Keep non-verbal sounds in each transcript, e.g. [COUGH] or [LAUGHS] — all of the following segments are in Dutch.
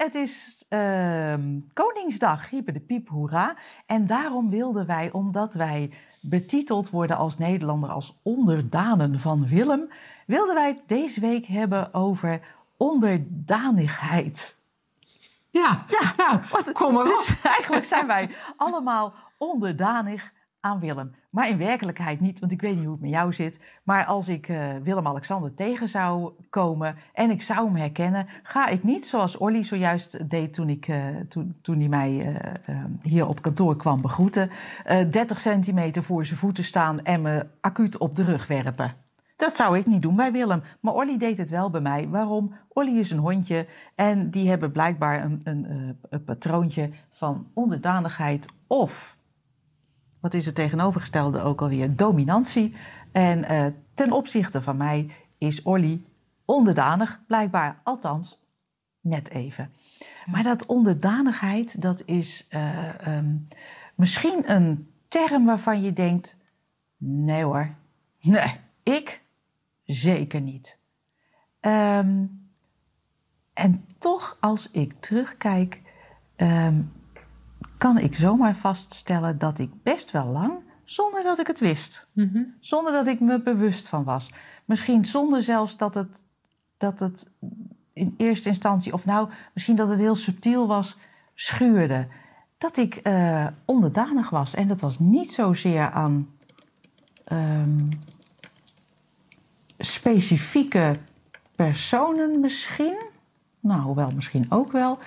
Het is ehm, Koningsdag, bij de piep, hoera. En daarom wilden wij, omdat wij betiteld worden als Nederlander als onderdanen van Willem... wilden wij het deze week hebben over onderdanigheid. Ja, Ja, nou, wat, kom maar op. dus [LAUGHS] eigenlijk zijn wij allemaal onderdanig aan Willem. Maar in werkelijkheid niet, want ik weet niet hoe het met jou zit. Maar als ik eh, Willem-Alexander tegen zou komen en ik zou hem herkennen... ga ik niet zoals Olly zojuist deed toen, ik, eh, toen, toen hij mij eh, hier op kantoor kwam begroeten... eh 30 centimeter voor zijn voeten staan en me acuut op de rug werpen. Dat zou ik niet doen bij Willem. Maar Olly deed het wel bij mij. Waarom? Olly is een hondje en die hebben blijkbaar een, een, een patroontje van onderdanigheid of, wat is het tegenovergestelde ook alweer, dominantie. En eh, ten opzichte van mij is Olly onderdanig, blijkbaar. Althans, net even. Maar dat onderdanigheid, dat is eh, ehm, misschien een term waarvan je denkt... Nee hoor, nee, ik zeker niet. Ehm, en toch, als ik terugkijk, ehm, kan ik zomaar vaststellen dat ik best wel lang, zonder dat ik het wist, zonder dat ik me bewust van was, misschien zonder zelfs dat het, dat het in eerste instantie, of nou, misschien dat het heel subtiel was, schuurde. Dat ik eh, onderdanig was. En dat was niet zozeer aan ehm, specifieke personen misschien. Nou, hoewel misschien ook wel.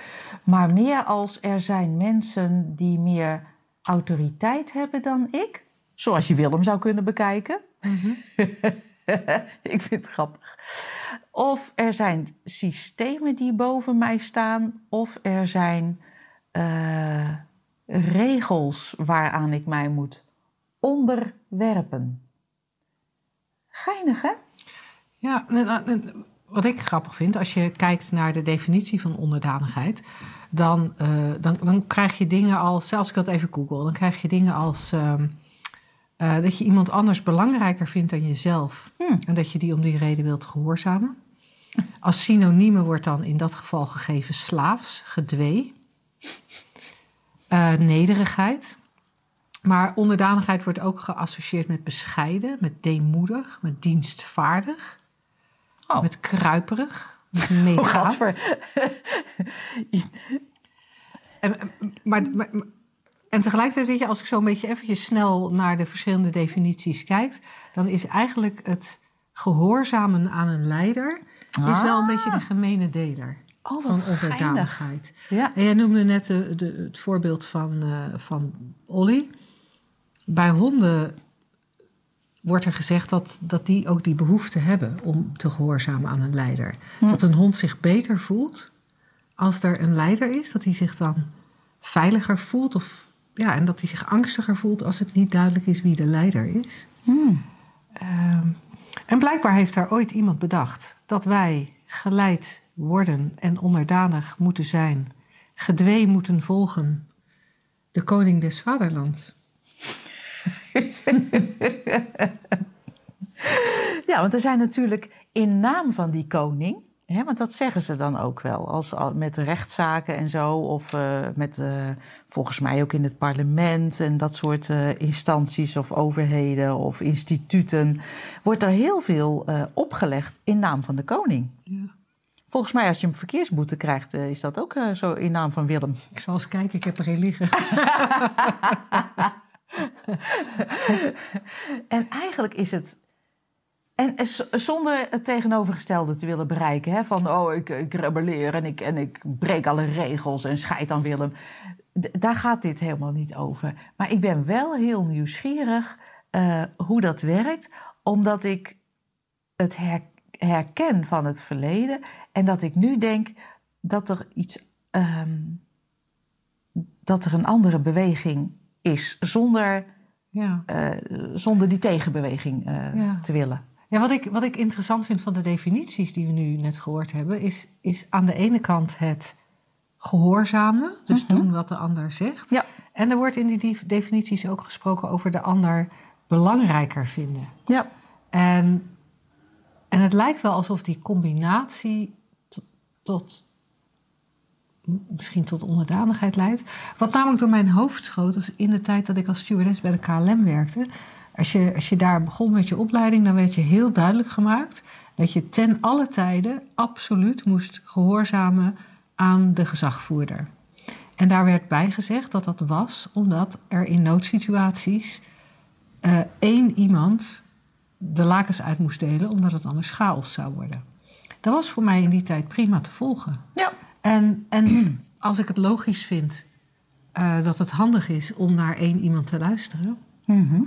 Maar meer als er zijn mensen die meer autoriteit hebben dan ik. Zoals je Willem zou kunnen bekijken. [LAUGHS] ik vind het grappig. Of er zijn systemen die boven mij staan. Of er zijn eh, regels waaraan ik mij moet onderwerpen. Geinig, hè? Ja, en, en, wat ik grappig vind, als je kijkt naar de definitie van onderdanigheid, dan, uh, dan, dan krijg je dingen als, zelfs ik dat even google, dan krijg je dingen als uh, uh, dat je iemand anders belangrijker vindt dan jezelf Hmm. en dat je die om die reden wilt gehoorzamen. Als synoniemen wordt dan in dat geval gegeven slaafs, gedwee, uh, nederigheid. Maar onderdanigheid wordt ook geassocieerd met bescheiden, met deemoedig, met dienstvaardig, Oh. met kruiperig, met Oh. [LAUGHS] En, maar, maar, en tegelijkertijd, weet je, als ik zo een beetje eventjes snel naar de verschillende definities kijk, dan is eigenlijk het gehoorzamen aan een leider is wel een beetje de gemene deler Oh, van onderdanigheid. Ja. En jij noemde net de, de, het voorbeeld van, uh, van Olly. Bij honden wordt er gezegd dat, dat die ook die behoefte hebben om te gehoorzamen aan een leider. Hm. Dat een hond zich beter voelt als er een leider is, dat hij zich dan veiliger voelt. Of, ja, en dat hij zich angstiger voelt als het niet duidelijk is wie de leider is. Hmm. Uh, en blijkbaar heeft daar ooit iemand bedacht dat wij geleid worden en onderdanig moeten zijn, gedwee moeten volgen, de koning des vaderlands. [LAUGHS] ja, want er zijn natuurlijk in naam van die koning, hè, want dat zeggen ze dan ook wel, als, met rechtszaken en zo, of uh, met uh, volgens mij ook in het parlement en dat soort uh, instanties of overheden of instituten, wordt er heel veel opgelegd in naam van de koning. Ja. Volgens mij, als je een verkeersboete krijgt, is dat ook zo in naam van Willem. Ik zal eens kijken, ik heb er een liggen. [LAUGHS] [LAUGHS] en eigenlijk is het. En zonder het tegenovergestelde te willen bereiken, hè, van oh, ik, ik rebelleer en ik, en ik breek alle regels en scheid aan Willem. Daar gaat dit helemaal niet over. Maar ik ben wel heel nieuwsgierig uh, hoe dat werkt, omdat ik het her herken van het verleden en dat ik nu denk dat er iets ehm, dat er een andere beweging is, zonder, Ja. eh, zonder die tegenbeweging eh, Ja. te willen. Ja, wat ik, wat ik interessant vind van de definities die we nu net gehoord hebben, is, is aan de ene kant het gehoorzamen, dus Mhm. doen wat de ander zegt. Ja. En er wordt in die def- definities ook gesproken over de ander belangrijker vinden. Ja. En, en het lijkt wel alsof die combinatie tot, tot misschien tot onderdanigheid leidt. Wat namelijk door mijn hoofd schoot, was in de tijd dat ik als stewardess bij de KLM werkte. Als je, als je daar begon met je opleiding, dan werd je heel duidelijk gemaakt dat je ten alle tijden absoluut moest gehoorzamen aan de gezagvoerder. En daar werd bij gezegd dat dat was omdat er in noodsituaties eh, één iemand de lakens uit moest delen, omdat het anders chaos zou worden. Dat was voor mij in die tijd prima te volgen. Ja. En, en als ik het logisch vind eh, dat het handig is om naar één iemand te luisteren, Mhm.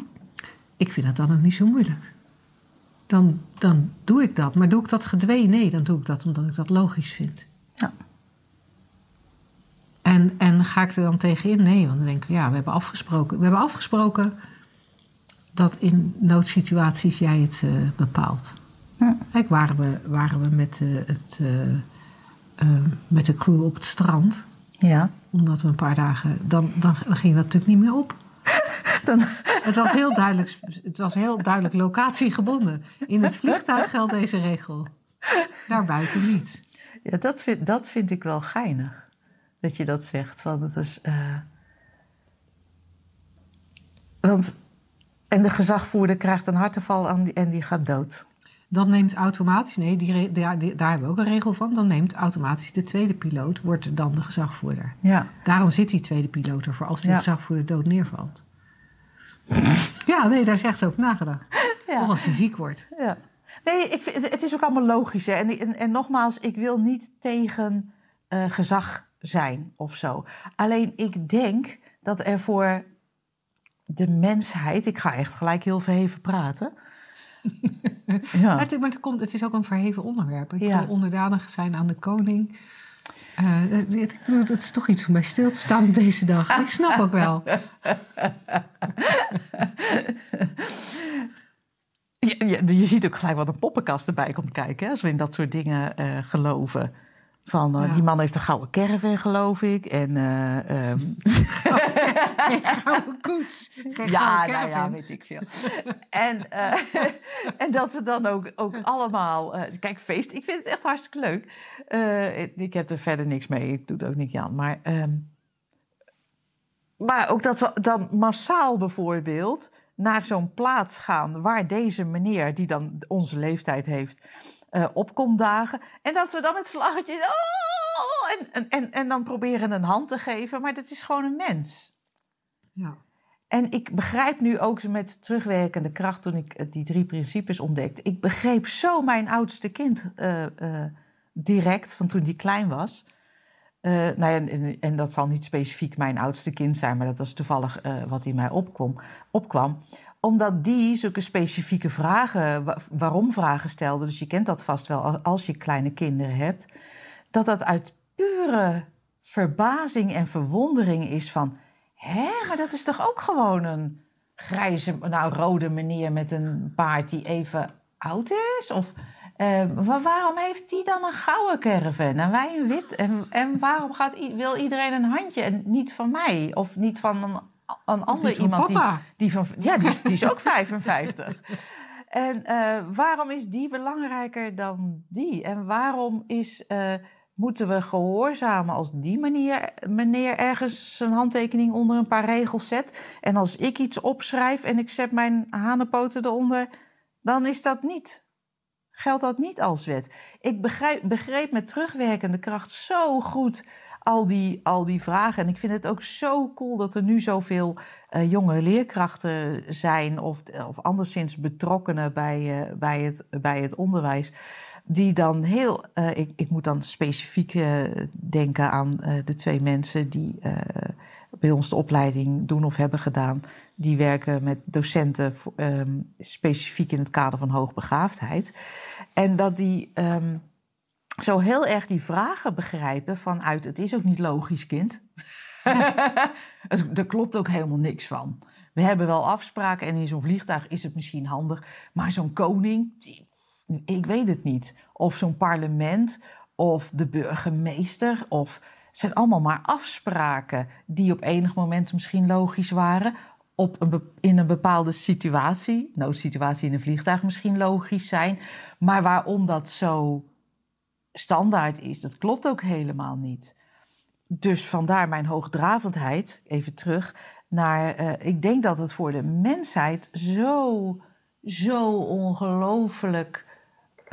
ik vind dat dan ook niet zo moeilijk. Dan, dan doe ik dat. Maar doe ik dat gedwee? Nee, dan doe ik dat omdat ik dat logisch vind. Ja. En, en ga ik er dan tegenin? Nee, want dan denk ik, ja, we hebben afgesproken. We hebben afgesproken dat in noodsituaties jij het eh, bepaalt. Ja. Kijk, waren we, waren we met, eh, het, eh, eh, met de crew op het strand, Ja. omdat we een paar dagen, dan, dan, ging dat natuurlijk niet meer op. [LAUGHS] Dan, Het was heel duidelijk, het was heel duidelijk locatiegebonden. In het vliegtuig geldt deze regel. Daarbuiten niet. ja, dat, vind, dat vind ik wel geinig. Dat je dat zegt. Want het is. eh, Want. En de gezagvoerder krijgt een harteval die- en die gaat dood. Dan neemt automatisch, nee, die, daar, die- daar hebben we ook een regel van. Dan neemt automatisch de tweede piloot, wordt dan de gezagvoerder. Ja. Daarom zit die tweede piloot er voor als die Ja. gezagvoerder dood neervalt. [LAUGHS] Ja, nee, daar is echt over nagedacht. Ja. Of als hij ziek wordt. Ja. Nee, ik vind, het- het is ook allemaal logisch. Hè? En, en, en nogmaals, ik wil niet tegen eh, gezag zijn of zo. Alleen ik denk dat er voor de mensheid... Ik ga echt gelijk heel verheven praten. Ja. Maar, het, maar het, komt, het is ook een verheven onderwerp. Ik Ja. wil onderdanig zijn aan de koning. Eh, ik bedoel, het is toch iets om bij stil te staan op deze dag. Ik snap ook wel. Je, je, je ziet ook gelijk wat een poppenkast erbij komt kijken... Hè? als we in dat soort dingen eh, geloven. Van, eh, Ja. Die man heeft een gouden caravan, geloof ik. En ehm, [LAUGHS] Geen gouden koets. Geen Ja, nou ja, weet ik veel. en, eh, [LAUGHS] en dat we dan ook, ook allemaal... eh, kijk, feest, ik vind het echt hartstikke leuk. Eh, ik- heb er verder niks mee, ik doe er ook niet aan. Maar, ehm, maar ook dat we dan massaal bijvoorbeeld naar zo'n plaats gaan... waar deze meneer, die dan onze leeftijd heeft, eh op komt dagen. En dat we dan met vlaggetjes... Oh, en, en, en, en dan proberen een hand te geven. Maar dat is gewoon een mens. Ja. En ik begrijp nu ook met terugwerkende kracht, toen ik eh, die drie principes ontdekte. Ik begreep zo mijn oudste kind eh, eh, direct, van toen die klein was. Eh, nou ja, en, en, dat zal niet specifiek mijn oudste kind zijn, maar dat was toevallig wat in mij opkwam, opkwam. Omdat die zulke specifieke vragen, wa- waarom vragen stelde. Dus je kent dat vast wel als je kleine kinderen hebt. Dat dat uit pure verbazing en verwondering is van... Hé, maar dat is toch ook gewoon een grijze, nou rode meneer met een paard die even oud is? Of eh, maar waarom heeft die dan een gouden caravan en wij een wit? En, en waarom gaat, wil iedereen een handje en niet van mij? Of niet van een, een ander iemand die, die van... Ja, die, is- die is ook 55. En eh, waarom is die belangrijker dan die? En waarom is, eh, moeten we gehoorzamen als die meneer, meneer ergens zijn handtekening onder een paar regels zet? En als ik iets opschrijf en ik zet mijn hanenpoten eronder, dan is dat niet. Geldt dat niet als wet? Ik begrijp, begreep met terugwerkende kracht zo goed al die, al die vragen. En ik vind het ook zo cool dat er nu zoveel eh, jonge leerkrachten zijn of, of anderszins betrokkenen bij, eh, bij, het, bij het onderwijs. Die dan heel, eh, ik, ik moet dan specifiek eh, denken aan eh, de twee mensen die bij ons de opleiding doen of hebben gedaan. Die werken met docenten ehm, specifiek in het kader van hoogbegaafdheid. En dat die ehm, zo heel erg die vragen begrijpen vanuit het is ook niet logisch, kind. [LAUGHS] er klopt ook helemaal niks van. We hebben wel afspraken en in zo'n vliegtuig is het misschien handig, maar zo'n koning, ik weet het niet. Of zo'n parlement, of de burgemeester, of het zijn allemaal maar afspraken die op enig moment misschien logisch waren. Op in een bepaalde situatie, noodsituatie in een vliegtuig misschien logisch zijn. Maar waarom dat zo standaard is, dat klopt ook helemaal niet. Dus vandaar mijn hoogdravendheid, even terug naar. Uh, ik denk dat het voor de mensheid zo, zo ongelooflijk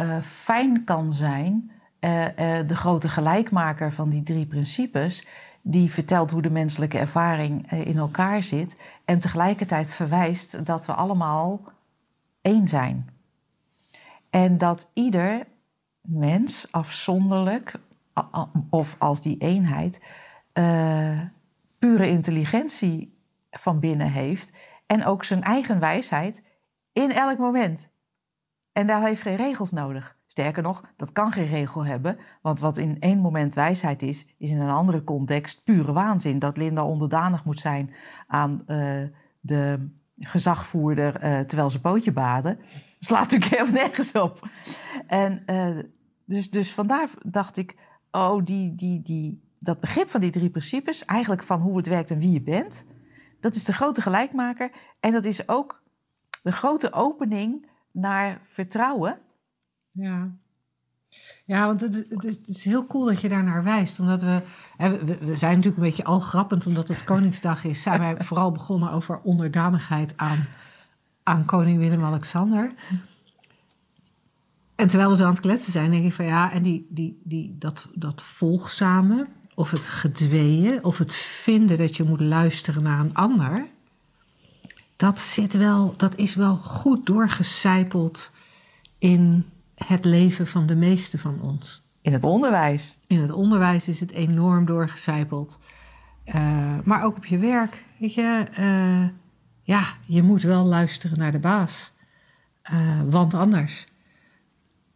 uh, fijn kan zijn. Uh, de grote gelijkmaker van die drie principes, die vertelt hoe de menselijke ervaring in elkaar zit. En tegelijkertijd verwijst dat we allemaal één zijn. En dat ieder mens afzonderlijk, of als die eenheid, pure intelligentie van binnen heeft en ook zijn eigen wijsheid in elk moment. En daar heeft geen regels nodig. Sterker nog, dat kan geen regel hebben, want wat in één moment wijsheid is, is in een andere context pure waanzin. Dat Linda onderdanig moet zijn aan uh, de gezagvoerder uh, terwijl ze pootje baden, slaat natuurlijk [LAUGHS] helemaal nergens op. En uh, dus, dus vandaar dacht ik, oh, die, die, die, dat begrip van die drie principes, eigenlijk van hoe het werkt en wie je bent, dat is de grote gelijkmaker. En dat is ook de grote opening naar vertrouwen. Ja. Ja, want het, het, is, het, is, heel cool dat je daar naar wijst. Omdat we, we, we zijn natuurlijk een beetje al grappend, omdat het Koningsdag is, zijn wij [LAUGHS] vooral begonnen over onderdanigheid aan, aan koning Willem-Alexander. En terwijl we zo aan het kletsen zijn, denk ik van ja, en die, die, die, dat, dat volgzame, of het gedweeën, of het vinden dat je moet luisteren naar een ander, dat, zit wel, dat is wel goed doorgecijpeld in het leven van de meeste van ons. In het onderwijs. In het onderwijs is het enorm doorgecijpeld. Uh, maar ook op je werk. Weet je, uh, ja, je moet wel luisteren naar de baas. Uh, want anders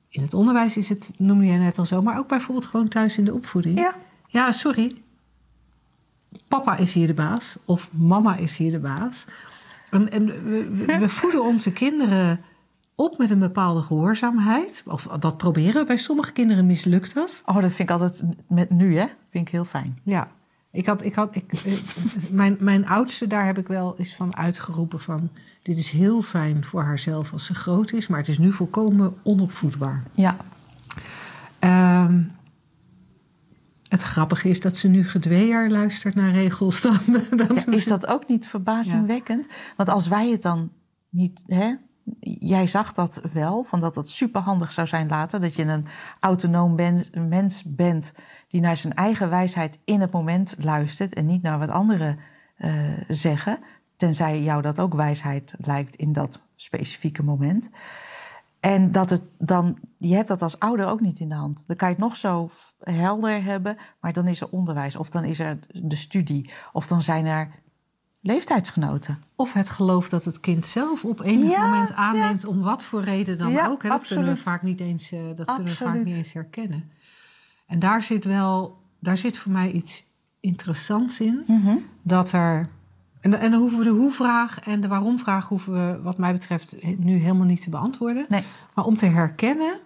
in het onderwijs is het, noemde jij net al zo, maar ook bijvoorbeeld gewoon thuis in de opvoeding. Ja. Ja, sorry. Papa is hier de baas of mama is hier de baas. En, en we, we, voeden onze kinderen op met een bepaalde gehoorzaamheid. Of dat proberen we. Bij sommige kinderen mislukt dat. Oh, dat vind ik altijd met nu, hè? Vind ik heel fijn. Ja. Ik had, ik had, ik, mijn, mijn oudste, daar heb ik wel eens van uitgeroepen van... dit is heel fijn voor haarzelf als ze groot is... maar het is nu volkomen onopvoedbaar. Ja. Um, het grappige is dat ze nu gedweeër luistert naar regels. Dan, [LAUGHS] dan ja, is dat ook niet verbazingwekkend? Ja. Want als wij het dan niet... Hè, jij zag dat wel, van dat het superhandig zou zijn later... dat je een autonoom ben, mens bent die naar zijn eigen wijsheid in het moment luistert... en niet naar wat anderen uh, zeggen... tenzij jou dat ook wijsheid lijkt in dat specifieke moment... En dat het dan, je hebt dat als ouder ook niet in de hand. Dan kan je het nog zo helder hebben, maar dan is er onderwijs, of dan is er de studie, of dan zijn er leeftijdsgenoten. Of het geloof dat het kind zelf op enig ja, moment aanneemt, ja. om wat voor reden dan ja, ook. Hè? Dat absoluut. kunnen we vaak niet eens, uh, dat kunnen we vaak niet eens herkennen. En daar zit wel, daar zit voor mij iets interessants in. Mm -hmm. Dat er en, en dan hoeven we de hoe-vraag en de waarom-vraag hoeven we, wat mij betreft, nu helemaal niet te beantwoorden. Nee. Maar om te herkennen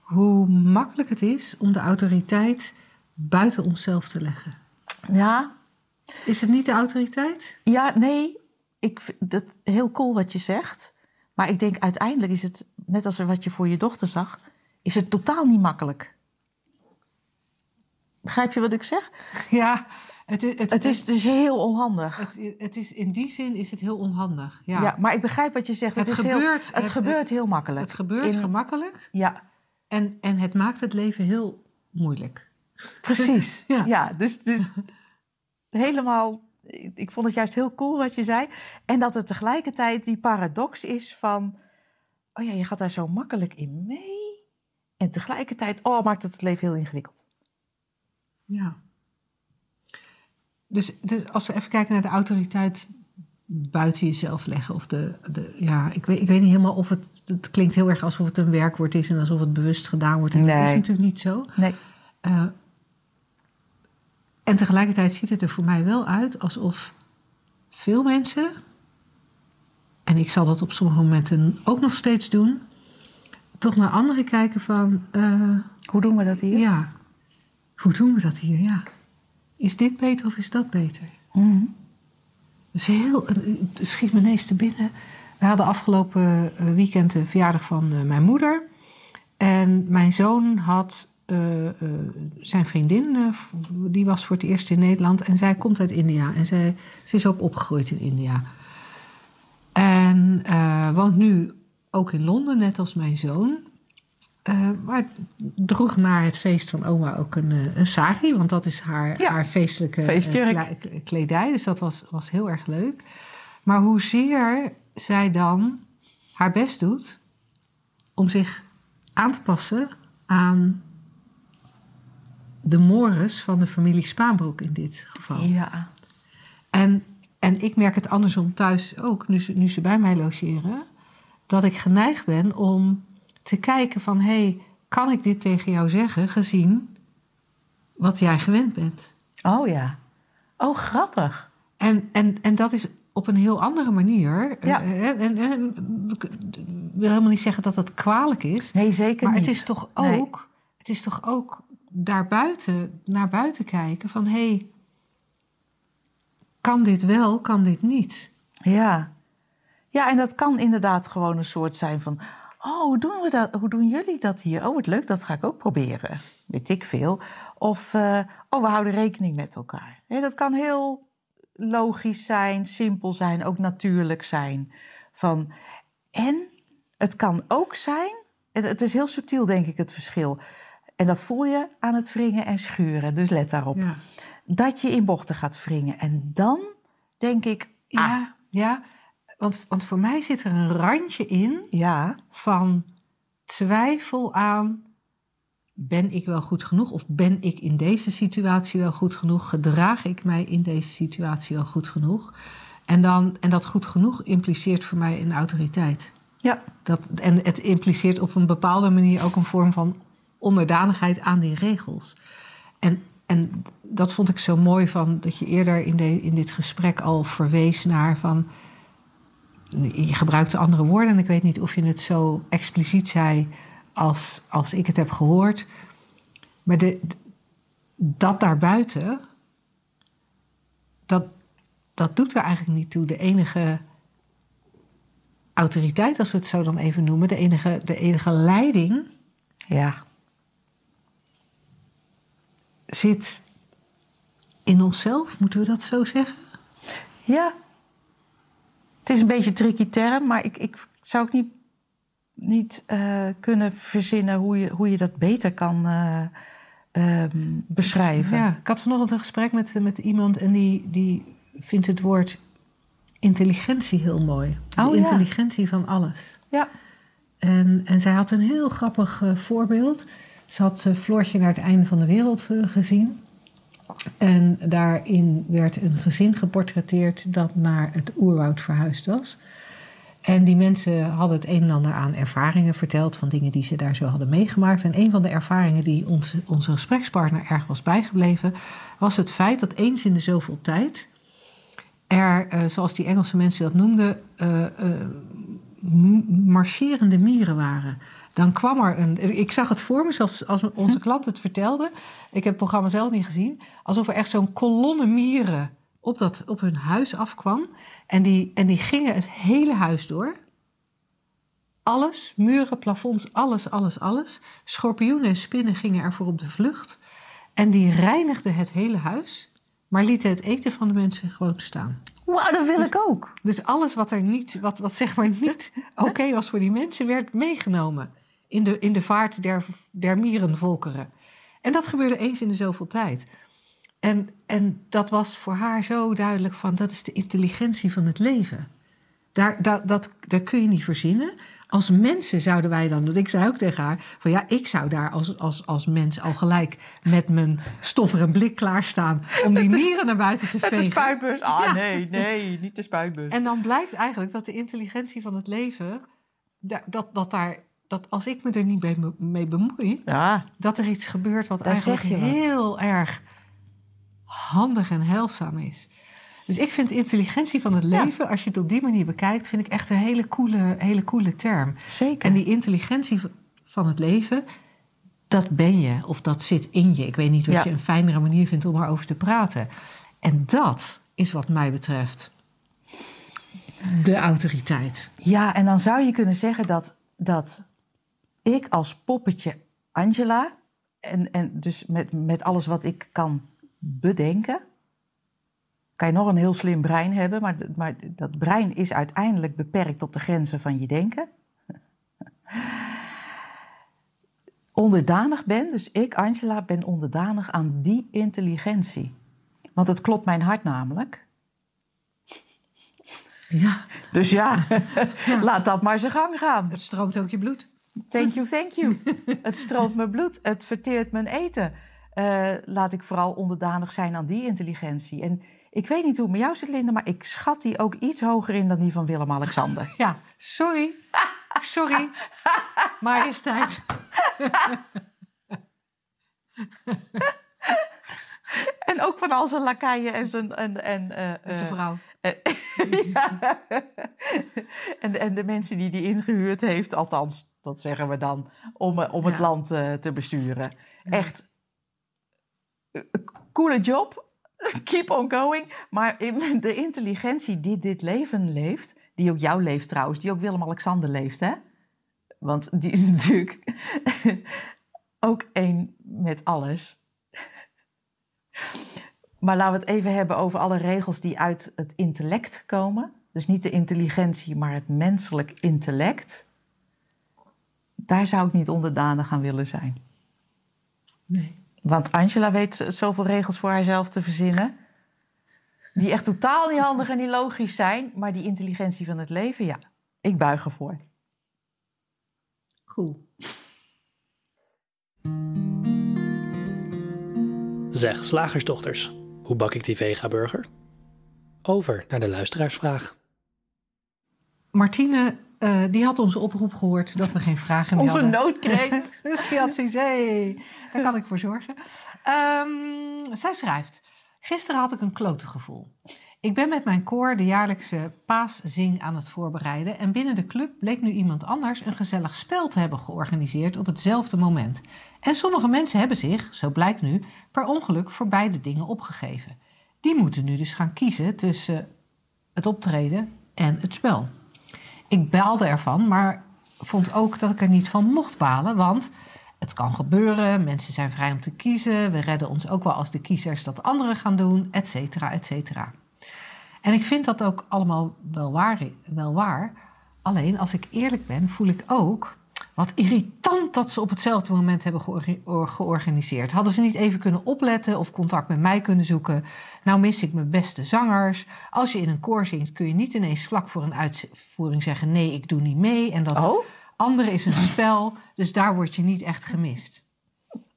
hoe makkelijk het is om de autoriteit buiten onszelf te leggen. Ja. Is het niet de autoriteit? Ja, nee. Ik vind dat heel cool wat je zegt. Maar ik denk uiteindelijk is het, net als wat je voor je dochter zag, is het totaal niet makkelijk. Begrijp je wat ik zeg? Ja, het is, het, het is dus heel onhandig. Het, het, is, in die zin is het heel onhandig. Ja, ja maar ik begrijp wat je zegt. Het, het is gebeurt, heel, het, gebeurt heel makkelijk. Het gebeurt in, gemakkelijk. Ja. En, en het maakt het leven heel moeilijk. Precies. [LAUGHS] Ja. ja, dus, dus helemaal. Ik vond het juist heel cool wat je zei. En dat het tegelijkertijd die paradox is van. Oh ja, je gaat daar zo makkelijk in mee. En tegelijkertijd, oh, maakt het het leven heel ingewikkeld. Ja. Dus, dus als we even kijken naar de autoriteit buiten jezelf leggen. Of de, de, ja, ik, weet, ik weet niet helemaal of het... Het klinkt heel erg alsof het een werkwoord is... en alsof het bewust gedaan wordt. En dat Nee. is natuurlijk niet zo. Nee. Eh, en tegelijkertijd ziet het er voor mij wel uit alsof veel mensen, en ik zal dat op sommige momenten ook nog steeds doen, toch naar anderen kijken van, eh, Hoe doen we dat hier? ja, hoe doen we dat hier? Ja. Is dit beter of is dat beter? Mhm. Dat is heel, het schiet me ineens te binnen. We hadden afgelopen eh, weekend de verjaardag van eh, mijn moeder. En mijn zoon had eh, zijn vriendin, die was voor het eerst in Nederland. En zij komt uit India. En zij, ze is ook opgegroeid in India. En woont nu ook in Londen, net als mijn zoon. Eh, maar droeg naar het feest van oma ook een, eh, een sari, want dat is haar, Ja, haar feestelijke eh, kle- kledij. Dus dat was, was heel erg leuk. Maar hoezeer zij dan haar best doet om zich aan te passen aan de mores van de familie Spaanbroek in dit geval. Ja. En, en ik merk het andersom thuis ook, nu ze, nu ze bij mij logeren, dat ik geneigd ben om te kijken van, hé, hey, kan ik dit tegen jou zeggen, gezien wat jij gewend bent? Oh ja. Oh, grappig. En, en, en dat is op een heel andere manier. Ja. Eh, En, en, en ik wil helemaal niet zeggen dat dat kwalijk is. Nee, zeker Maar niet. het is toch Nee. ook, het is toch ook daarbuiten, naar buiten kijken van hé, hey, kan dit wel, kan dit niet? Ja. Ja, en dat kan inderdaad gewoon een soort zijn van... Oh, hoe doen, we dat? hoe doen jullie dat hier? Oh, wat leuk, dat ga ik ook proberen. Weet ik veel. Of, eh, oh, we houden rekening met elkaar. Dat kan heel logisch zijn, simpel zijn, ook natuurlijk zijn. Van, en het kan ook zijn... En het is heel subtiel, denk ik, het verschil. En dat voel je aan het wringen en schuren. Dus let daarop. Ja, Dat je in bochten gaat wringen. En dan denk ik... Ah, ja, ja want, want voor mij zit er een randje in ja, van twijfel aan... Ben ik wel goed genoeg? Of ben ik in deze situatie wel goed genoeg? Gedraag ik mij in deze situatie wel goed genoeg? En, dan, en dat goed genoeg impliceert voor mij een autoriteit. ja. Dat, en het impliceert op een bepaalde manier ook een vorm van onderdanigheid aan die regels. En, en dat vond ik zo mooi van dat je eerder in, de, in dit gesprek al verwees naar van. Je gebruikte andere woorden en ik weet niet of je het zo expliciet zei als, als ik het heb gehoord. Maar de, dat daarbuiten, dat, dat doet er eigenlijk niet toe. De enige autoriteit, als we het zo dan even noemen, de enige, de enige leiding Ja, zit in onszelf, moeten we dat zo zeggen? ja. Het is een beetje een tricky term, maar ik, ik zou ook niet, niet eh, kunnen verzinnen hoe je, hoe je dat beter kan eh, ehm, beschrijven. Ja, ik had vanochtend een gesprek met, met iemand en die, die vindt het woord intelligentie heel mooi. De Oh, ja. intelligentie van alles. Ja. En, en zij had een heel grappig eh, voorbeeld. Ze had Floortje naar het einde van de wereld gezien. En daarin werd een gezin geportretteerd dat naar het oerwoud verhuisd was. En die mensen hadden het een en ander aan ervaringen verteld van dingen die ze daar zo hadden meegemaakt. En een van de ervaringen die onze, onze gesprekspartner erg was bijgebleven, was het feit dat eens in de zoveel tijd er, eh, zoals die Engelse mensen dat noemden, eh, eh, marcherende mieren waren. Dan kwam er een. Ik zag het voor me, zoals als [LAUGHS] onze klant het vertelde. Ik heb het programma zelf niet gezien. Alsof er echt zo'n kolonne mieren op, dat, op hun huis afkwam. En die, en die gingen het hele huis door. Alles, muren, plafonds, alles, alles, alles. Schorpioenen en spinnen gingen ervoor op de vlucht. En die reinigden het hele huis, maar lieten het eten van de mensen gewoon staan. Wauw, dat wil ik ook. Dus alles wat er niet, wat, wat zeg maar niet [LAUGHS] oké was voor die mensen, werd meegenomen in de, in de vaart der, der mierenvolkeren. En dat gebeurde eens in de zoveel tijd. En, en dat was voor haar zo duidelijk van, dat is de intelligentie van het leven. Daar, dat, dat, dat kun je niet verzinnen. Als mensen zouden wij dan, want ik zei ook tegen haar, van ja, ik zou daar als, als, als mens al gelijk met mijn stoffer en blik klaarstaan om die mieren naar buiten te Met vegen. de spuitbus. Ah, [LAUGHS] Ja. nee, nee, niet de spuitbus. En dan blijkt eigenlijk dat de intelligentie van het leven, da- dat, dat, daar, dat als ik me er niet mee, mee bemoei, Ja, dat er iets gebeurt wat Daar eigenlijk wat. heel erg handig en heilzaam is. Dus ik vind intelligentie van het Ja. leven, als je het op die manier bekijkt, vind ik echt een hele coole, hele coole term. zeker. En die intelligentie van het leven, dat ben je of dat zit in je. Ik weet niet wat Ja. je een fijnere manier vindt om erover te praten. En dat is wat mij betreft de autoriteit. Ja, en dan zou je kunnen zeggen dat, dat ik als poppetje Angela, en, en dus met, met alles wat ik kan bedenken, kan je nog een heel slim brein hebben, maar, maar dat brein is uiteindelijk beperkt tot de grenzen van je denken. [LAUGHS] Onderdanig ben, dus ik, Angela, ben onderdanig aan die intelligentie. Want het klopt mijn hart namelijk. Ja, Dus ja, [LAUGHS] laat dat maar zijn gang gaan. het stroomt ook je bloed. Thank you, thank you. [LAUGHS] het stroomt mijn bloed, het verteert mijn eten. Eh, laat ik vooral onderdanig zijn aan die intelligentie. En ik weet niet hoe het met jou zit, Linda, maar ik schat die ook iets hoger in dan die van Willem-Alexander. [LAUGHS] Ja, sorry. Sorry. [LAUGHS] Majesteit. en ook van al zijn lakaien en zijn... En, en, is een eh, vrouw. Ja. [LAUGHS] en, en de mensen die die ingehuurd heeft, althans, dat zeggen we dan, om, eh, om het Ja. land eh, te besturen. Echt, eh, coole job, [LAUGHS] keep on going. Maar in- [LAUGHS] de intelligentie die dit leven leeft, die ook jou leeft trouwens, die ook Willem-Alexander leeft, hè? Want die is natuurlijk ook één met alles. Maar laten we het even hebben over alle regels die uit het intellect komen. Dus niet de intelligentie, maar het menselijk intellect. Daar zou ik niet onderdanig aan willen zijn. Nee. Want Angela weet zoveel regels voor haarzelf te verzinnen. Die echt totaal niet handig en niet logisch zijn. Maar die intelligentie van het leven, ja. Ik buig ervoor. Cool. Zeg, slagersdochters, hoe bak ik die vega-burger? Over naar de luisteraarsvraag. Martine, eh, die had onze oproep gehoord dat we geen vragen meer Onze hadden. noodkreet. [LAUGHS] Dus die had zoiets, hey, daar kan ik voor zorgen. Ehm, zij schrijft, gisteren had ik een klote gevoel. Ik ben met mijn koor de jaarlijkse paaszing aan het voorbereiden... en binnen de club bleek nu iemand anders een gezellig spel te hebben georganiseerd op hetzelfde moment. En sommige mensen hebben zich, zo blijkt nu, per ongeluk voor beide dingen opgegeven. Die moeten nu dus gaan kiezen tussen het optreden en het spel. Ik baalde ervan, maar vond ook dat ik er niet van mocht balen. Want het kan gebeuren, mensen zijn vrij om te kiezen. We redden ons ook wel als de kiezers dat anderen gaan doen, et cetera, et cetera. En ik vind dat ook allemaal wel waar, wel waar. Alleen als ik eerlijk ben, voel ik ook wat irritant dat ze op hetzelfde moment hebben georga- or- georganiseerd. Hadden ze niet even kunnen opletten of contact met mij kunnen zoeken? Nou mis ik mijn beste zangers. Als je in een koor zingt, kun je niet ineens vlak voor een uitvoering zeggen: nee, ik doe niet mee. En dat Oh? andere is een spel, dus daar word je niet echt gemist.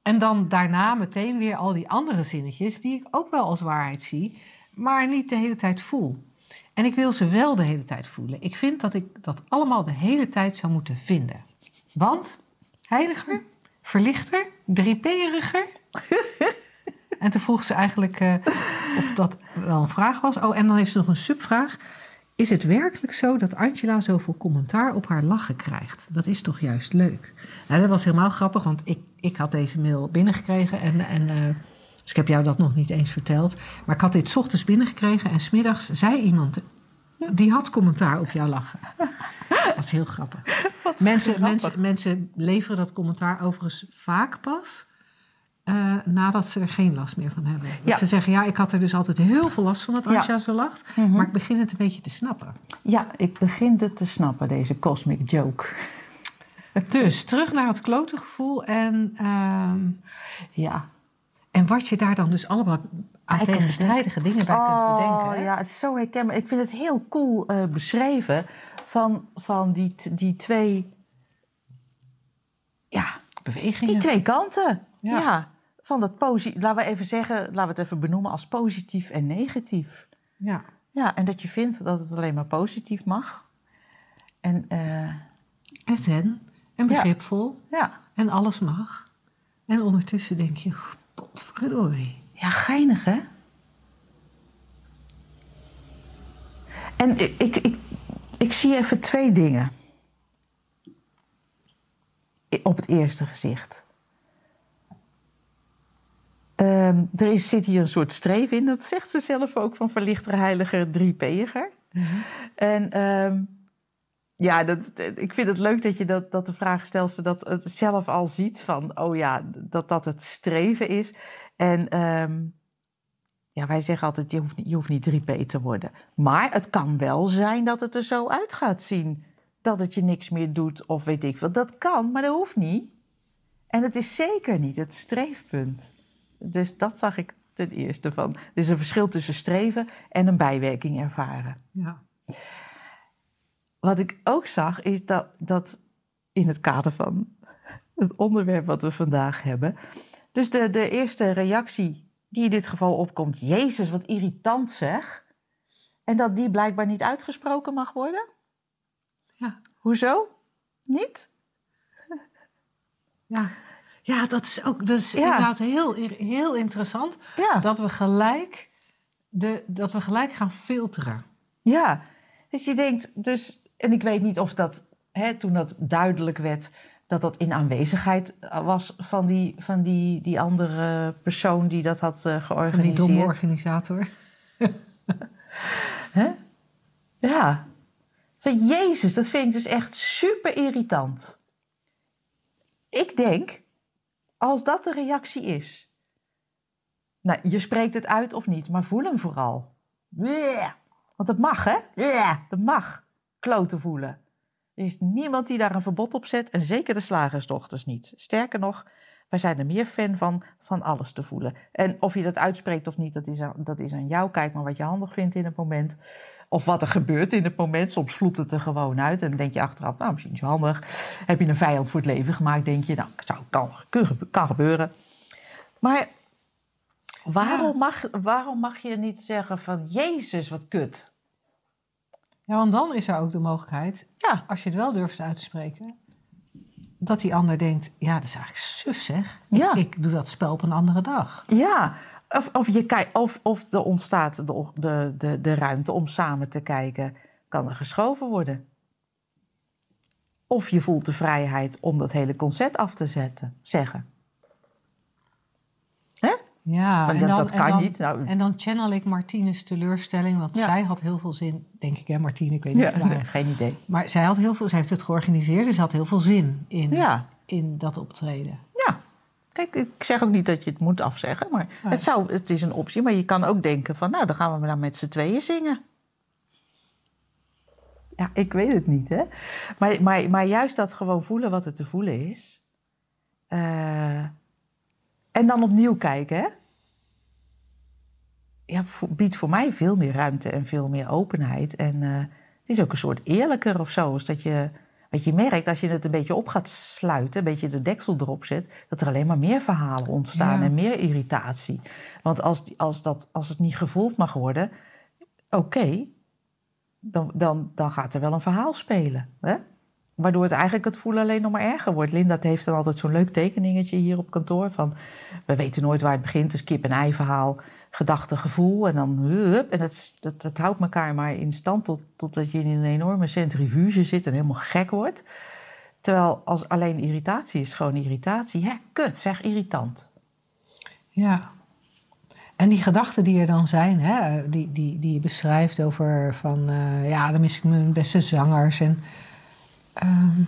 En dan daarna meteen weer al die andere zinnetjes die ik ook wel als waarheid zie, maar niet de hele tijd voel. En ik wil ze wel de hele tijd voelen. Ik vind dat ik dat allemaal de hele tijd zou moeten vinden. Want heiliger, verlichter, drieperiger. En toen vroeg ze eigenlijk eh, of dat wel een vraag was. Oh, en dan heeft ze nog een subvraag. Is het werkelijk zo dat Angela zoveel commentaar op haar lachen krijgt? Dat is toch juist leuk? Nou, dat was helemaal grappig, want ik, ik had deze mail binnengekregen. En, en, eh, dus ik heb jou dat nog niet eens verteld. Maar ik had dit ochtends binnengekregen en smiddags zei iemand... die had commentaar op jouw lachen. Dat is heel grappig. Mensen, grappig. mensen, mensen leveren dat commentaar overigens vaak pas... eh, nadat ze er geen last meer van hebben. Dat Ja. ze zeggen, ja, ik had er dus altijd heel veel last van dat Ja. Angela zo lacht. Maar ik begin het een beetje te snappen. Ja, ik begin het te snappen, deze cosmic joke. Dus terug naar het klote gevoel. En ehm, Ja, En wat je daar dan dus allemaal aan tegenstrijdige dingen bij kunt bedenken. hè? Oh, ja, het is zo herkenbaar. Ik vind het heel cool eh, beschreven van, van die, die twee... Ja, Bewegingen. die twee kanten. Ja. Ja. van dat posi laten we even zeggen, laten we het even benoemen als positief en negatief. Ja. Ja, en dat je vindt dat het alleen maar positief mag. En eh, En zen. En Ja. begripvol. ja. En alles mag. En ondertussen denk je, potverdorie. ja, geinig hè? En ik, ik, ik, ik zie even twee dingen. Op het eerste gezicht. Ehm, er is, zit hier een soort streef in, dat zegt ze zelf ook, van verlichter, heiliger, driepeger. En ehm, ja, dat, ik vind het leuk dat je dat, dat de vraagstelster dat het zelf al ziet van, oh ja, dat dat het streven is. En ehm, ja, wij zeggen altijd, je hoeft, je hoeft niet 3P te worden. Maar het kan wel zijn dat het er zo uit gaat zien. Dat het je niks meer doet of weet ik veel. Dat kan, maar dat hoeft niet. En het is zeker niet het streefpunt. Dus dat zag ik ten eerste van. Er is een verschil tussen streven en een bijwerking ervaren. Ja. Wat ik ook zag is dat, dat in het kader van het onderwerp wat we vandaag hebben. Dus de, de eerste reactie die in dit geval opkomt: Jezus, wat irritant zeg. En dat die blijkbaar niet uitgesproken mag worden? Ja. Hoezo? Niet? Ja. ja, dat is ook dat is Ja. inderdaad heel, heel interessant. Ja. Dat we gelijk, de, dat we gelijk gaan filteren. Ja, dus je denkt dus, en ik weet niet of dat hè, toen dat duidelijk werd, dat dat in aanwezigheid eh, was van die, van die, die andere persoon die dat had eh, Van die georganiseerd. domme organisator. [LAUGHS] Hè? Ja. Van Jezus, dat vind ik dus echt super irritant. Ik denk, als dat de reactie is. Nou, je spreekt het uit of niet, maar voel hem vooral. Want dat mag, hè? Dat mag. Kloten voelen. Er is niemand die daar een verbod op zet en zeker de slagersdochters niet. Sterker nog, wij zijn er meer fan van, van alles te voelen. En of je dat uitspreekt of niet, dat is, aan, dat is aan jou. Kijk maar wat je handig vindt in het moment. Of wat er gebeurt in het moment. Soms vloept het er gewoon uit. En dan denk je achteraf, nou, misschien niet zo handig. Heb je een vijand voor het leven gemaakt, denk je, nou, zou, kan, kan, kan gebeuren. Maar waarom, mag, waarom mag je niet zeggen van, Jezus, wat kut? Ja, want dan is er ook de mogelijkheid, Ja, als je het wel durft uit te spreken, dat die ander denkt, ja, dat is eigenlijk suf zeg. Ja. Ik, ik doe dat spel op een andere dag. Ja, of, of, je kijk, of, of er ontstaat de, de, de, de ruimte om samen te kijken. Kan er geschoven worden? Of je voelt de vrijheid om dat hele concert af te zetten, zeggen. Ja, Want en dat, dan, dat en kan dan- niet. Nou, En dan channel ik Martine's teleurstelling, want Ja. zij had heel veel zin, denk ik hè Martine, ik weet niet ja, het waar [LAUGHS] geen idee. Maar zij had heel veel, zij heeft het georganiseerd, dus ze had heel veel zin in, Ja, in dat optreden. ja. Kijk, ik zeg ook niet dat je het moet afzeggen, maar Nee. het, zou, het is een optie. Maar je kan ook denken van, nou, dan gaan we dan met z'n tweeën zingen. Ja, ik weet het niet, hè. Maar, maar, maar juist dat gewoon voelen wat er te voelen is. Eh, en dan opnieuw kijken, hè. Ja, biedt voor mij veel meer ruimte en veel meer openheid. En eh, het is ook een soort eerlijker of zo. Is dat je, wat je merkt als je het een beetje op gaat sluiten, een beetje de deksel erop zet, dat er alleen maar meer verhalen ontstaan Ja. en meer irritatie. Want als, als, dat, als het niet gevoeld mag worden, oké, dan, dan, dan gaat er wel een verhaal spelen. Hè? Waardoor het eigenlijk het voelen alleen nog maar erger wordt. Linda heeft dan altijd zo'n leuk tekeningetje hier op kantoor. Van, we weten nooit waar het begint. Dus kip-en-ei verhaal, gedachte, gevoel. En dan hup. En dat, dat, dat houdt elkaar maar in stand tot, totdat je in een enorme centrifuge zit en helemaal gek wordt. Terwijl als alleen irritatie is gewoon irritatie. Hè, kut, zeg irritant. Ja. En die gedachten die er dan zijn, hè, die, die, die je beschrijft over van, eh, ja, dan mis ik mijn beste zangers. En, ehm,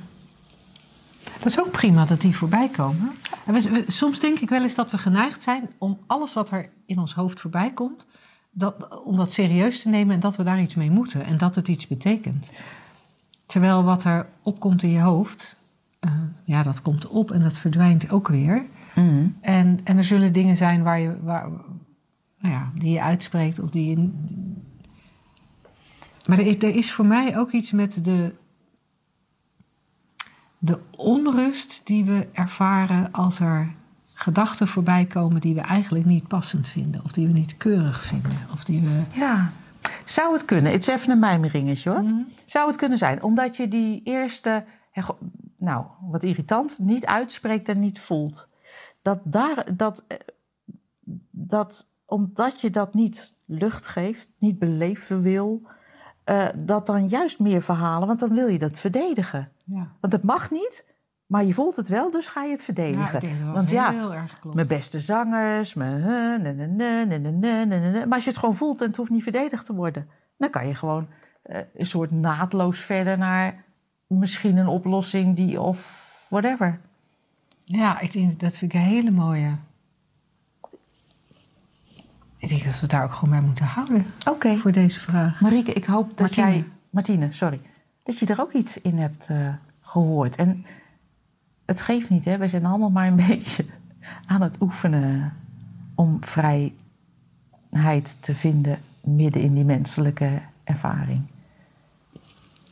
dat is ook prima dat die voorbij komen. En we- we- soms denk ik wel eens dat we geneigd zijn om alles wat er in ons hoofd voorbij komt, dat, om dat serieus te nemen en dat we daar iets mee moeten en dat het iets betekent. Terwijl wat er opkomt in je hoofd, eh, ja, dat komt op en dat verdwijnt ook weer. Mhm. En, en er zullen dingen zijn waar je, waar, nou ja, die je uitspreekt of die je. Maar er is, er is voor mij ook iets met de, de onrust die we ervaren als er gedachten voorbij komen die we eigenlijk niet passend vinden, of die we niet keurig vinden, of die we. Ja. Zou het kunnen? Het is even een mijmeringetje hoor. Mhm. Zou het kunnen zijn, omdat je die eerste, nou, wat irritant, niet uitspreekt en niet voelt. Dat daar, dat, eh, dat omdat je dat niet lucht geeft, niet beleven wil, eh, dat dan juist meer verhalen, want dan wil je dat verdedigen. Ja. Want het mag niet, maar je voelt het wel, dus ga je het verdedigen. Ja, dat want ja, erg klopt. mijn beste zangers, mijn. Maar als je het gewoon voelt en het hoeft niet verdedigd te worden, dan kan je gewoon eh, een soort naadloos verder naar misschien een oplossing die of whatever. Ja, ik denk, dat vind ik een hele mooie. Ik denk dat we het daar ook gewoon bij moeten houden Oké. voor deze vraag. Marieke, ik hoop dat Martine. jij... Martine, sorry. Dat je er ook iets in hebt eh, gehoord. En het geeft niet, hè. We zijn allemaal maar een [LAUGHS] beetje aan het oefenen... om vrijheid te vinden midden in die menselijke ervaring.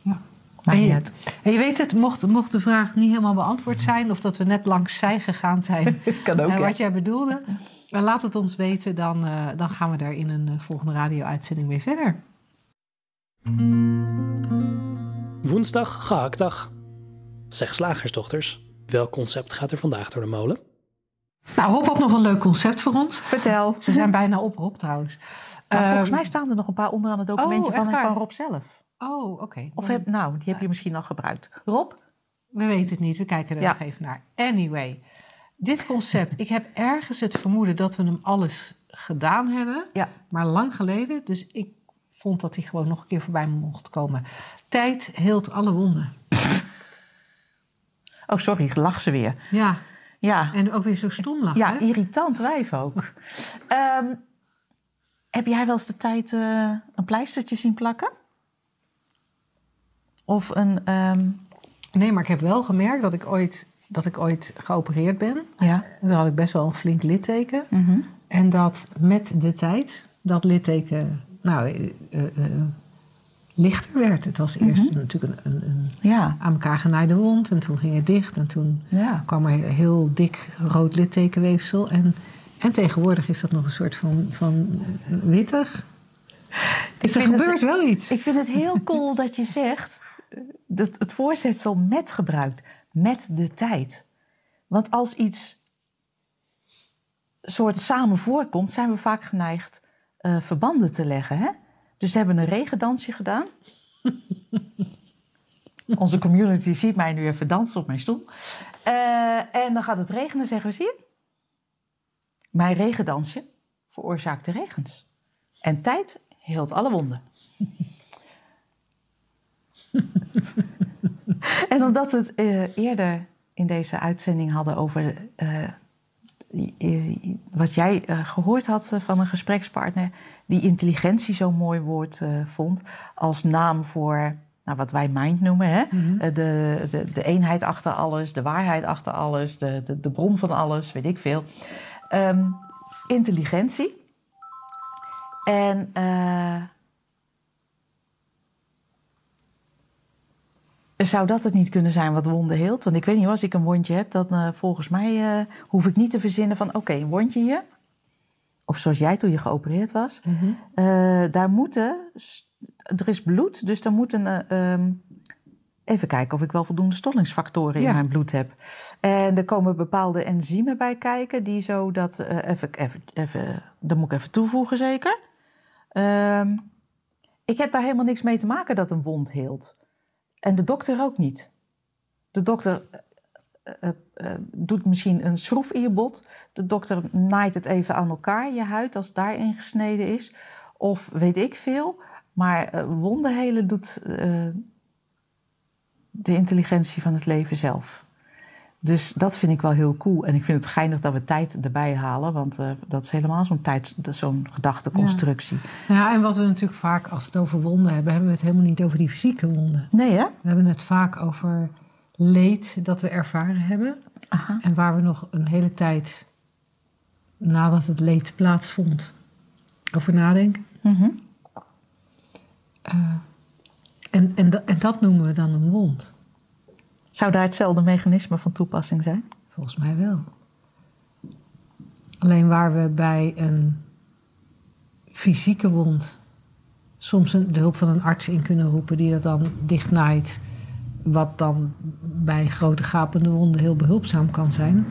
Ja. En je-. En je weet het, mocht, mocht de vraag niet helemaal beantwoord zijn... of dat we net langs zij gegaan zijn... [LAUGHS] kan ook, eh, hè? wat jij bedoelde, laat het ons weten. Dan, eh, dan gaan we daar in een eh, volgende radio-uitzending mee verder. Woensdag, gehaktdag. Zeg slagersdochters, welk concept gaat er vandaag door de molen? Nou, Rob had nog een leuk concept voor ons. Vertel. Ze zijn bijna op, Rob, trouwens. Maar volgens Ehm, mij staan er nog een paar onderaan het documentje Oh, van, waar? van Rob zelf. Oh, oké. Of heb, nou, die heb je misschien al gebruikt. Rob? We weten het niet, we kijken er Ja. nog even naar. Anyway, dit concept, ik heb ergens het vermoeden dat we hem alles gedaan hebben, Ja. maar lang geleden. Dus ik vond dat hij gewoon nog een keer voorbij mocht komen. Tijd heelt alle wonden. [LAUGHS] Oh, sorry, lach ze weer. Ja, Ja, en ook weer zo stom lachen. ja hè? irritant wijf ook. [LAUGHS] Ehm, heb jij wel eens de tijd eh, een pleistertje zien plakken? Of een... ehm, Nee, maar ik heb wel gemerkt dat ik ooit, dat ik ooit geopereerd ben. ja. Daar had ik best wel een flink litteken. Mhm. En dat met de tijd dat litteken nou, eh, eh, eh, lichter werd. Het was eerst natuurlijk een, een, een Ja. aan elkaar genaaide wond. En toen ging het dicht. En toen Ja. kwam er heel dik rood littekenweefsel. En, en tegenwoordig is dat nog een soort van, van wittig. Dus er vind het- gebeurt wel iets. Ik vind het heel cool dat je zegt dat het voorzetsel met gebruikt. Met de tijd. Want als iets soort samen voorkomt, zijn we vaak geneigd eh, verbanden te leggen. Hè? Dus ze hebben een regendansje gedaan. [LAUGHS] Onze community ziet mij nu even dansen op mijn stoel. Eh, en dan gaat het regenen, zeggen we, zie je? Mijn regendansje veroorzaakt de regens. En tijd heelt alle wonden. En omdat we het eh, eerder in deze uitzending hadden over eh, wat jij eh, gehoord had van een gesprekspartner, die intelligentie zo'n mooi woord vond als naam voor nou, wat wij mind noemen. Hè? Eh, de, de, de eenheid achter alles, de waarheid achter alles, de, de, de bron van alles, weet ik veel. Ehm, intelligentie. En zou dat het niet kunnen zijn wat wonden heelt? Want ik weet niet, als ik een wondje heb, dan eh, volgens mij eh, hoef ik niet te verzinnen van... oké, een wondje hier. Of zoals jij toen je geopereerd was. Eh, daar moeten... Er is bloed, dus daar moeten... eh, ehm, even kijken of ik wel voldoende stollingsfactoren Ja. in mijn bloed heb. En er komen bepaalde enzymen bij kijken... die zo dat... even, even, even, dat moet ik even toevoegen zeker. Ehm, ik heb daar helemaal niks mee te maken dat een wond heelt. En de dokter ook niet. De dokter eh, eh, eh, doet misschien een schroef in je bot. De dokter naait het even aan elkaar, je huid, als daarin gesneden is. Of weet ik veel. Maar eh, wonden helen doet de intelligentie van het leven zelf. Dus dat vind ik wel heel cool. En ik vind het geinig dat we tijd erbij halen. Want eh, dat is helemaal zo'n tijd, zo'n gedachteconstructie. Ja, en wat we natuurlijk vaak, als het over wonden hebben, hebben we het helemaal niet over die fysieke wonden. Nee hè? We hebben het vaak over leed dat we ervaren hebben. Aha. En waar we nog een hele tijd nadat het leed plaatsvond over nadenken. Eh, en, en dat noemen we dan een wond. Zou daar hetzelfde mechanisme van toepassing zijn? Volgens mij wel. Alleen waar we bij een fysieke wond soms de hulp van een arts in kunnen roepen die dat dan dichtnaait, wat dan bij grote gapende wonden heel behulpzaam kan zijn.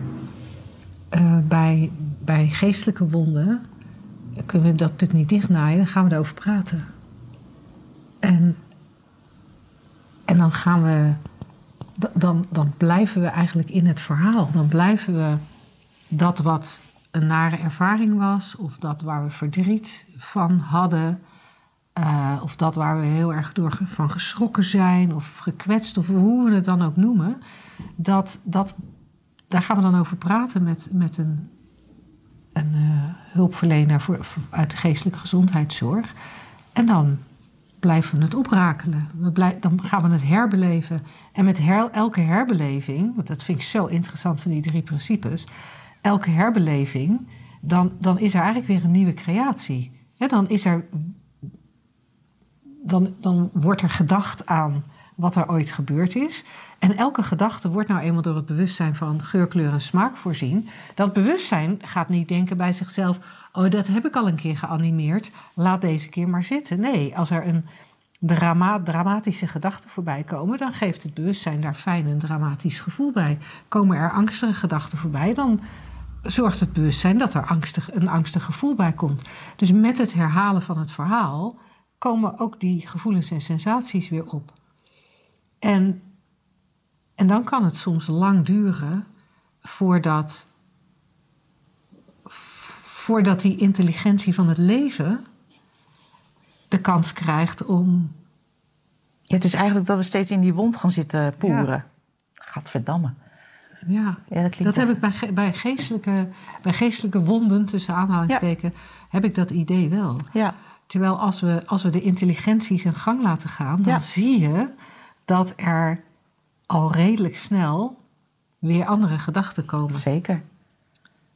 Eh, bij, bij geestelijke wonden kunnen we dat natuurlijk niet dichtnaaien, dan gaan we erover praten. En, en dan gaan we dan, dan blijven we eigenlijk in het verhaal. Dan blijven we dat wat een nare ervaring was, of dat waar we verdriet van hadden, eh, of dat waar we heel erg door van geschrokken zijn, of gekwetst, of hoe we het dan ook noemen, dat, dat, daar gaan we dan over praten met, met een, een eh, hulpverlener voor, voor- uit de geestelijke gezondheidszorg. En dan blijven we het oprakelen. We blij- dan gaan we het herbeleven. En met her- elke herbeleving, want dat vind ik zo interessant van die drie principes. Elke herbeleving, dan, dan is er eigenlijk weer een nieuwe creatie. Dan, is er, dan, dan wordt er gedacht aan wat er ooit gebeurd is. En elke gedachte wordt nou eenmaal door het bewustzijn van geur, kleur en smaak voorzien. Dat bewustzijn gaat niet denken bij zichzelf: Oh, dat heb ik al een keer geanimeerd, laat deze keer maar zitten. Nee, als er een drama, dramatische gedachten voorbij komen, dan geeft het bewustzijn daar fijn een dramatisch gevoel bij. Komen er angstige gedachten voorbij, dan zorgt het bewustzijn dat er angstig, een angstig gevoel bij komt. Dus met het herhalen van het verhaal komen ook die gevoelens en sensaties weer op. En, en dan kan het soms lang duren voordat, voordat die intelligentie van het leven de kans krijgt om. Ja, het is eigenlijk dat we steeds in die wond gaan zitten poeren. Gadverdamme. Ja, Ja, dat klinkt dat heb ik bij, ge- bij, geestelijke, bij geestelijke wonden, tussen aanhalingstekens, heb ik dat idee wel. Ja. Terwijl als we, als we de intelligentie zijn gang laten gaan, dan Ja. zie je dat er al redelijk snel weer andere gedachten komen. Zeker.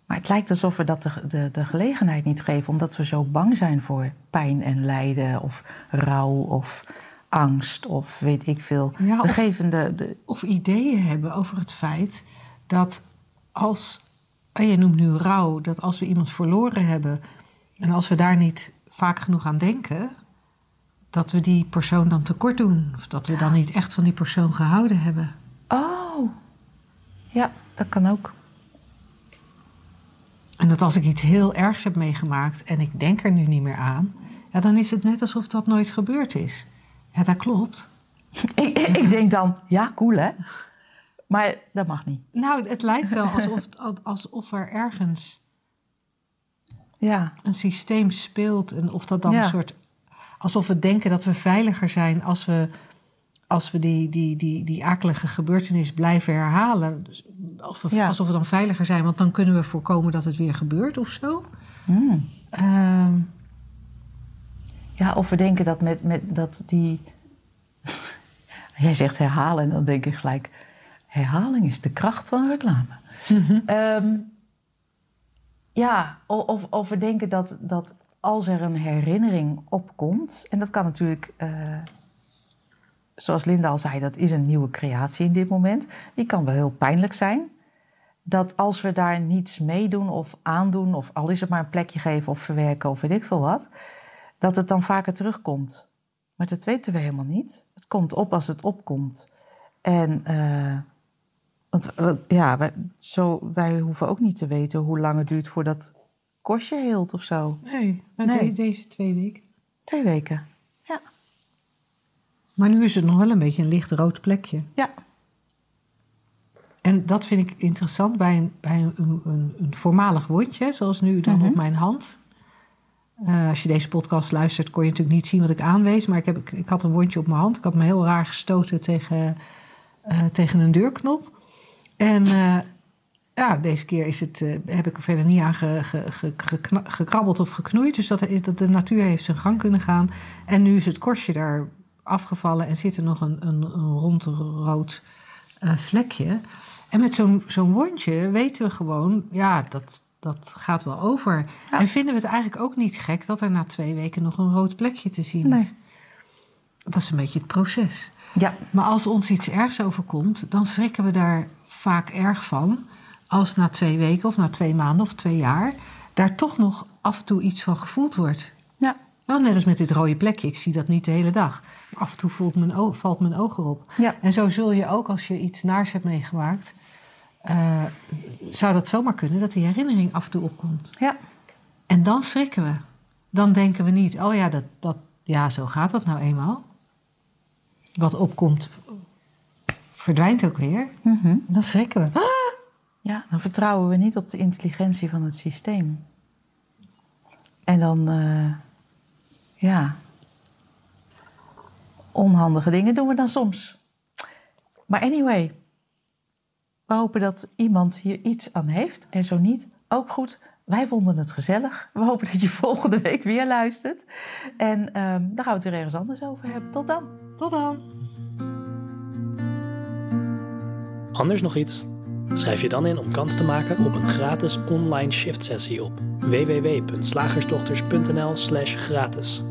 Maar het lijkt alsof we dat de, de, de gelegenheid niet geven, omdat we zo bang zijn voor pijn en lijden, of rouw, of angst, of weet ik veel. Ja, we of- geven de, de. Of ideeën hebben over het feit dat als, en je noemt nu rouw, dat als we iemand verloren hebben en als we daar niet vaak genoeg aan denken, dat we die persoon dan tekort doen. Of dat we dan niet echt van die persoon gehouden hebben. Oh, ja, dat kan ook. En dat als ik iets heel ergs heb meegemaakt en ik denk er nu niet meer aan, ja, dan is het net alsof dat nooit gebeurd is. Ja, dat klopt. [LAUGHS] ik, ik denk dan, ja, cool hè? Maar dat mag niet. Nou, het lijkt wel [LAUGHS] alsof, alsof er ergens Ja, een systeem speelt. En of dat dan Ja. een soort. Alsof we denken dat we veiliger zijn als we, als we die, die, die, die akelige gebeurtenis blijven herhalen. Dus alsof, Ja. alsof we dan veiliger zijn, want dan kunnen we voorkomen dat het weer gebeurt of zo. Hmm. Ehm, ja of we denken dat met, met dat die. [LAUGHS] Jij zegt herhalen en dan denk ik gelijk. Herhaling is de kracht van reclame. Ehm, ja, of, of we denken dat, dat als er een herinnering opkomt, en dat kan natuurlijk, eh, zoals Linda al zei, dat is een nieuwe creatie in dit moment. Die kan wel heel pijnlijk zijn. Dat als we daar niets mee doen of aandoen, of al is het maar een plekje geven of verwerken of weet ik veel wat, dat het dan vaker terugkomt. Maar dat weten we helemaal niet. Het komt op als het opkomt. En eh, want want, ja, wij, zo, wij hoeven ook niet te weten hoe lang het duurt voordat kostje heelt of zo. nee, maar Nee. deze twee weken. Twee weken. Ja. Maar nu is het nog wel een beetje een licht rood plekje. Ja. En dat vind ik interessant bij een, bij een, een, een voormalig wondje, zoals nu dan Mhm. op mijn hand. Eh, als je deze podcast luistert, kon je natuurlijk niet zien wat ik aanwees. Maar ik, heb, ik, ik had een wondje op mijn hand. Ik had me heel raar gestoten tegen, eh, tegen een deurknop. En eh, ja, deze keer is het, eh, heb ik er verder niet aan ge, ge, ge- gekna- gekrabbeld of geknoeid. Dus dat, dat de natuur heeft zijn gang kunnen gaan. En nu is het korstje daar afgevallen en zit er nog een, een, een rond rood eh, vlekje. En met zo'n zo'n wondje weten we gewoon, ja, dat, dat gaat wel over. Ja. En vinden we het eigenlijk ook niet gek dat er na twee weken nog een rood plekje te zien is. Dat is een beetje het proces. Ja, Maar als ons iets ergs overkomt, dan schrikken we daar vaak erg van. Als na twee weken of na twee maanden of twee jaar daar toch nog af en toe iets van gevoeld wordt. ja, Wel net als met dit rode plekje, ik zie dat niet de hele dag. Af en toe voelt mijn oog, valt mijn oog erop. ja. En zo zul je ook als je iets naars hebt meegemaakt, eh, zou dat zomaar kunnen dat die herinnering af en toe opkomt. ja. En dan schrikken we. Dan denken we niet, oh ja, dat, dat, ja zo gaat dat nou eenmaal. Wat opkomt, verdwijnt ook weer. Mhm. Dan schrikken we. Ja, dan vertrouwen we niet op de intelligentie van het systeem. En dan, eh, ja, onhandige dingen doen we dan soms. Maar anyway, we hopen dat iemand hier iets aan heeft. En zo niet, ook goed. Wij vonden het gezellig. We hopen dat je [LAUGHS] volgende week weer luistert. En ehm daar gaan we het weer ergens anders over hebben. Tot dan. Tot dan. Anders nog iets? Schrijf je dan in om kans te maken op een gratis online shift sessie op www.slagersdochters.nl/gratis.